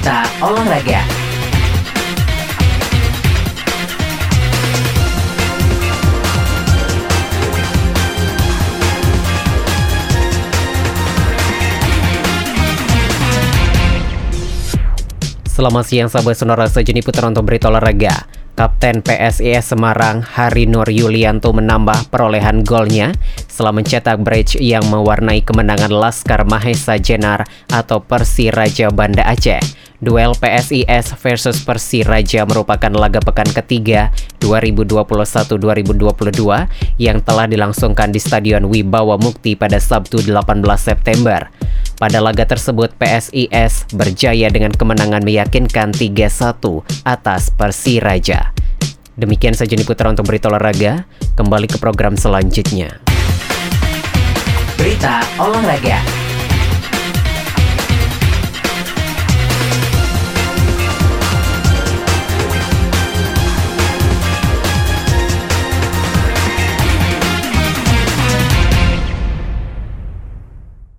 Berita Olahraga Selamat siang sahabat sonora sejeni putar untuk berita olahraga. Kapten PSIS Semarang Hari Nur Yulianto menambah perolehan golnya setelah mencetak bridge yang mewarnai kemenangan Laskar Mahesa Jenar atau Persiraja Banda Aceh. Duel PSIS versus Persiraja merupakan laga pekan ketiga 2021-2022 yang telah dilangsungkan di Stadion Wibawa Mukti pada Sabtu 18 September. Pada laga tersebut PSIS berjaya dengan kemenangan meyakinkan 3-1 atas Persiraja. Demikian saja putra untuk berita olahraga. Kembali ke program selanjutnya. Berita Olahraga